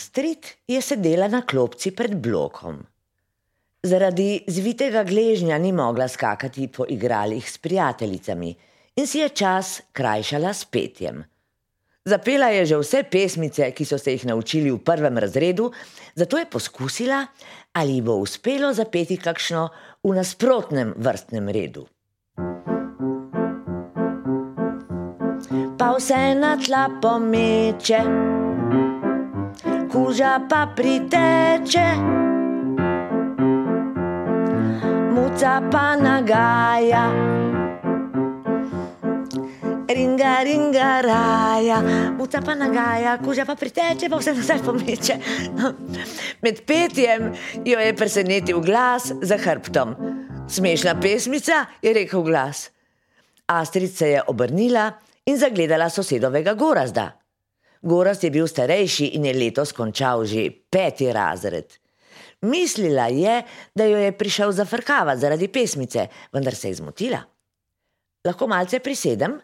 Astrid je sedela na klopci pred blokom. Zaradi zvitega gležnja ni mogla skakati po igralih s prijateljicami in si je čas krajšala s petjem. Zapela je že vse pesmice, ki so se jih naučili v prvem razredu, zato je poskusila, ali ji bo uspelo zapeti kakšno v nasprotnem vrstnem redu. Pa vse na tla pomeče, kuža pa priteče, muca pa nagaja. Ringa, ringa, raja, muca pa nagaja, kuža pa priteče, pa vse nazaj pomeče. Med petjem jo je presenetil glas za hrbtom. Smešna pesmica, je rekel glas. Astrid se je obrnila in zagledala sosedovega gorazda. Gorast je bil starejši in je letos končal že peti razred. Mislila je, da jo je prišel zafrkavati zaradi pesmice, vendar se je zmotila. Lahko malce prisedem?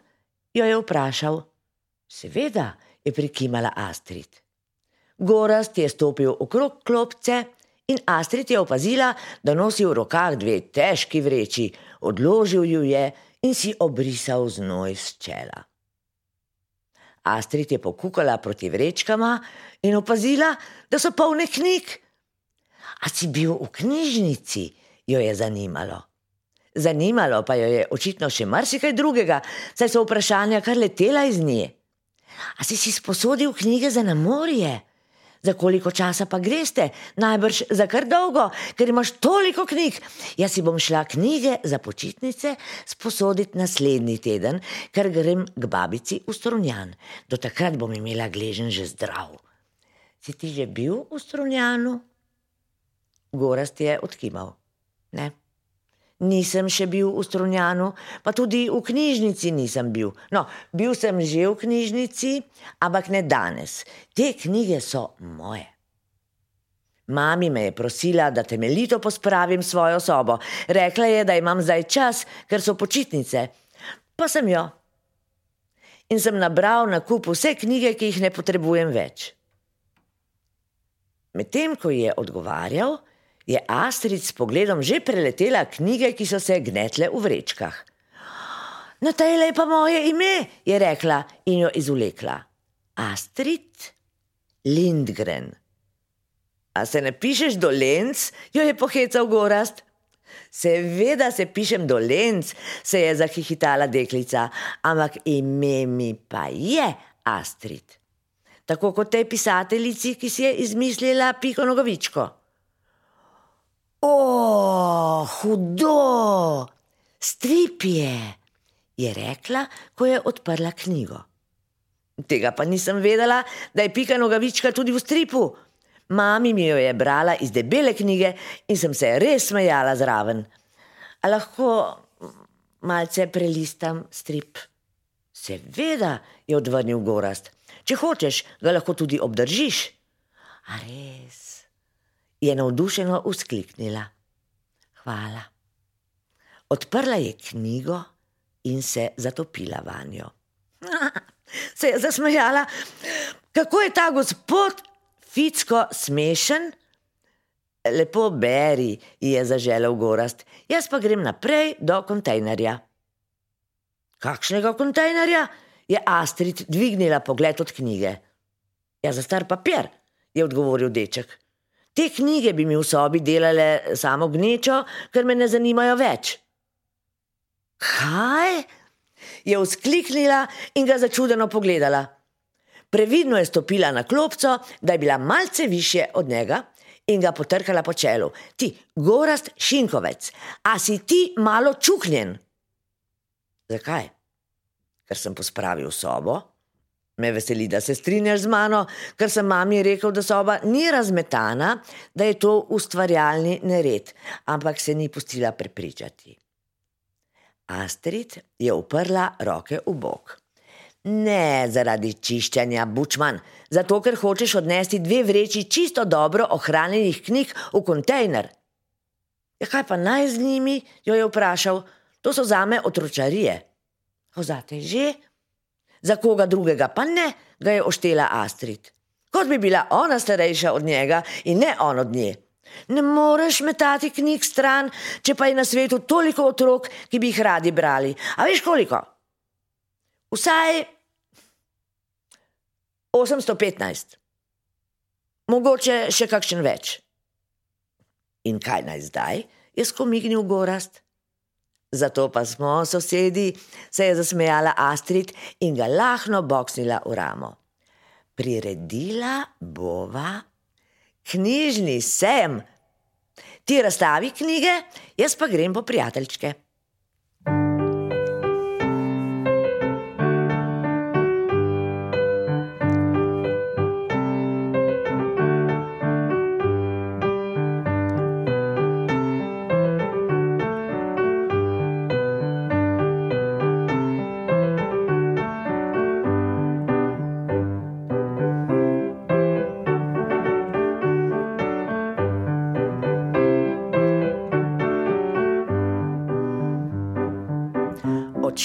jo je vprašal. Seveda, je prikimala Astrid. Gorast je stopil okrog klopce in Astrid je opazila, da nosi v rokah dve težki vreči, odložil ju je in si obrisal znoj z čela. Astrid je pokukala proti vrečkama in opazila, da so polne knjig. A si bil v knjižnici, jo je zanimalo. Zanimalo pa jo je očitno še marsikaj drugega, saj so vprašanja kar letela iz nje. A si si sposodil knjige za namorje? Za koliko časa pa greste? Najbrž za kar dolgo, ker imaš toliko knjig. Jaz si bom šla knjige za počitnice sposoditi naslednji teden, ker grem k babici v Strunjan. Do takrat bom imela gležen že zdrav. Si ti že bil v Strunjanu? Gorast je odkimal. Ne. Nisem še bil v Strunjanu, pa tudi v knjižnici nisem bil. No, bil sem že v knjižnici, ampak ne danes. Te knjige so moje. Mami me je prosila, da temeljito pospravim svojo sobo. Rekla je, da imam zdaj čas, ker so počitnice. Pa sem jo. In sem nabral na kup vse knjige, ki jih ne potrebujem več. Medtem ko je odgovarjal, je Astrid s pogledom že preletela knjige, ki so se gnetle v vrečkah. Na tej le pa moje ime, je rekla in jo izulekla. Astrid Lindgren. A se ne pišeš dolenc, jo je pohecal gorast. Seveda se pišem dolenc, se je zahihitala deklica, ampak ime mi pa je Astrid. Tako kot tej pisateljici, ki si je izmislila piko nogovičko. O, hudo, strip je, je rekla, ko je odprla knjigo. Tega pa nisem vedela, da je pika nogavička tudi v stripu. Mami mi jo je brala iz debele knjige in sem se res smejala zraven. A lahko malce prelistam strip? Seveda, je odvrnil gorast. Če hočeš, ga lahko tudi obdržiš. A res je navdušeno uskliknila. Hvala. Odprla je knjigo in se zatopila vanjo. Se je zasmejala, kako je ta gospod Ficko smešen. Lepo beri, je zaželel gorast, jaz pa grem naprej do kontejnerja. Kakšnega kontejnerja? je Astrid dvignila pogled od knjige. Ja, za star papir, je odgovoril deček. Te knjige bi mi v sobi delale samo gnečo, ker me ne zanimajo več. Kaj? je vzkliknila in ga začudeno pogledala. Previdno je stopila na klopco, da je bila malce više od njega in ga potrkala po čelu. Ti, gorast šinkovec, a si ti malo čuhnjen? Zakaj? Ker sem pospravil sobo. Me veseli, da se strinjaš z mano, ker sem mami rekel, da soba ni razmetana, da je to ustvarjalni nered, ampak se ni pustila prepričati. Astrid je uprla roke v bok. Ne zaradi čiščenja, bučman, zato ker hočeš odnesti dve vreči čisto dobro ohranjenih knjig v kontejner. Ja, kaj pa naj z njimi? jo je vprašal. To so zame otročarije. Ozate že? Za koga drugega pa ne, ga je oštela Astrid. kot bi bila ona starejša od njega in ne on od nje. Ne moreš metati knjig stran, če pa je na svetu toliko otrok, ki bi jih radi brali. A veš koliko? Vsaj 815, mogoče še kakšen več. In kaj naj zdaj, je skomignil gorast. Zato pa smo sosedi, se je zasmejala Astrid in ga lahno boksnila v ramo. Priredila bova knjižni sem. Ti razstavi knjige, jaz pa grem po prijateljčke.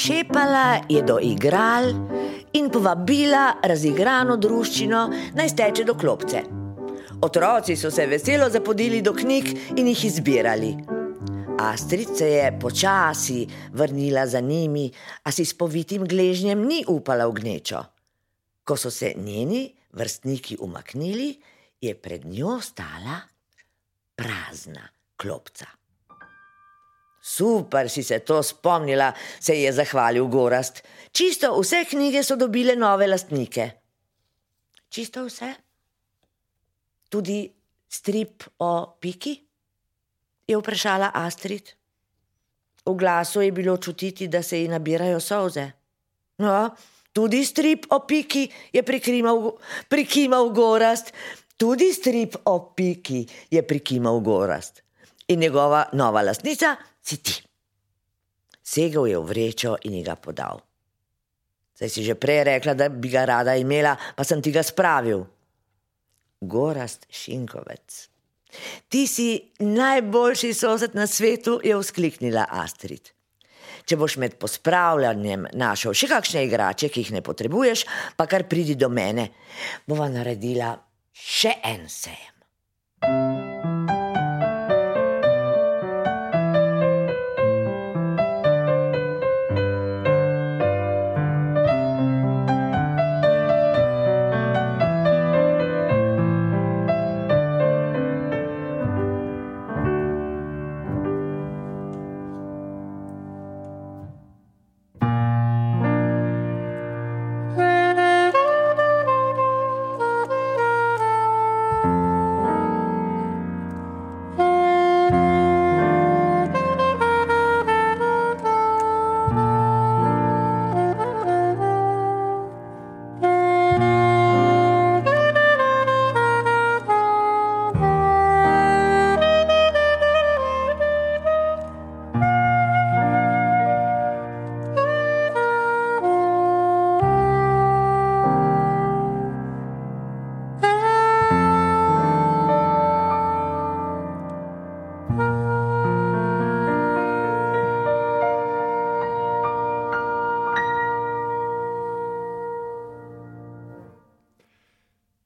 Odšepala je do igral in povabila razigrano druščino naj steče do klopce. Otroci so se veselo zapodili do knjig in jih izbirali. Astrid se je počasi vrnila za njimi, a si s povitim gležnjem ni upala v gnečo. Ko so se njeni vrstniki umaknili, je pred njo stala prazna klopca. Super si se to spomnila, se je zahvalil Gorast. Čisto vse knjige so dobile nove lastnike. Čisto vse? Tudi strip o piki? je vprašala Astrid. V glasu je bilo čutiti, da se ji nabirajo solze. No, tudi strip o piki je prikimal, prikimal Gorast, tudi strip o piki je prikimal Gorast. In njegova nova lastnica si ti. Segel je v vrečo in ji ga podal. Zdaj si že prej rekla, da bi ga rada imela, pa sem ti ga spravil. Gorast Šinkovec. Ti si najboljši sosed na svetu, je vzkliknila Astrid. Če boš med pospravljanjem našel še kakšne igrače, ki jih ne potrebuješ, pa kar pridi do mene, bova naredila še en sejem.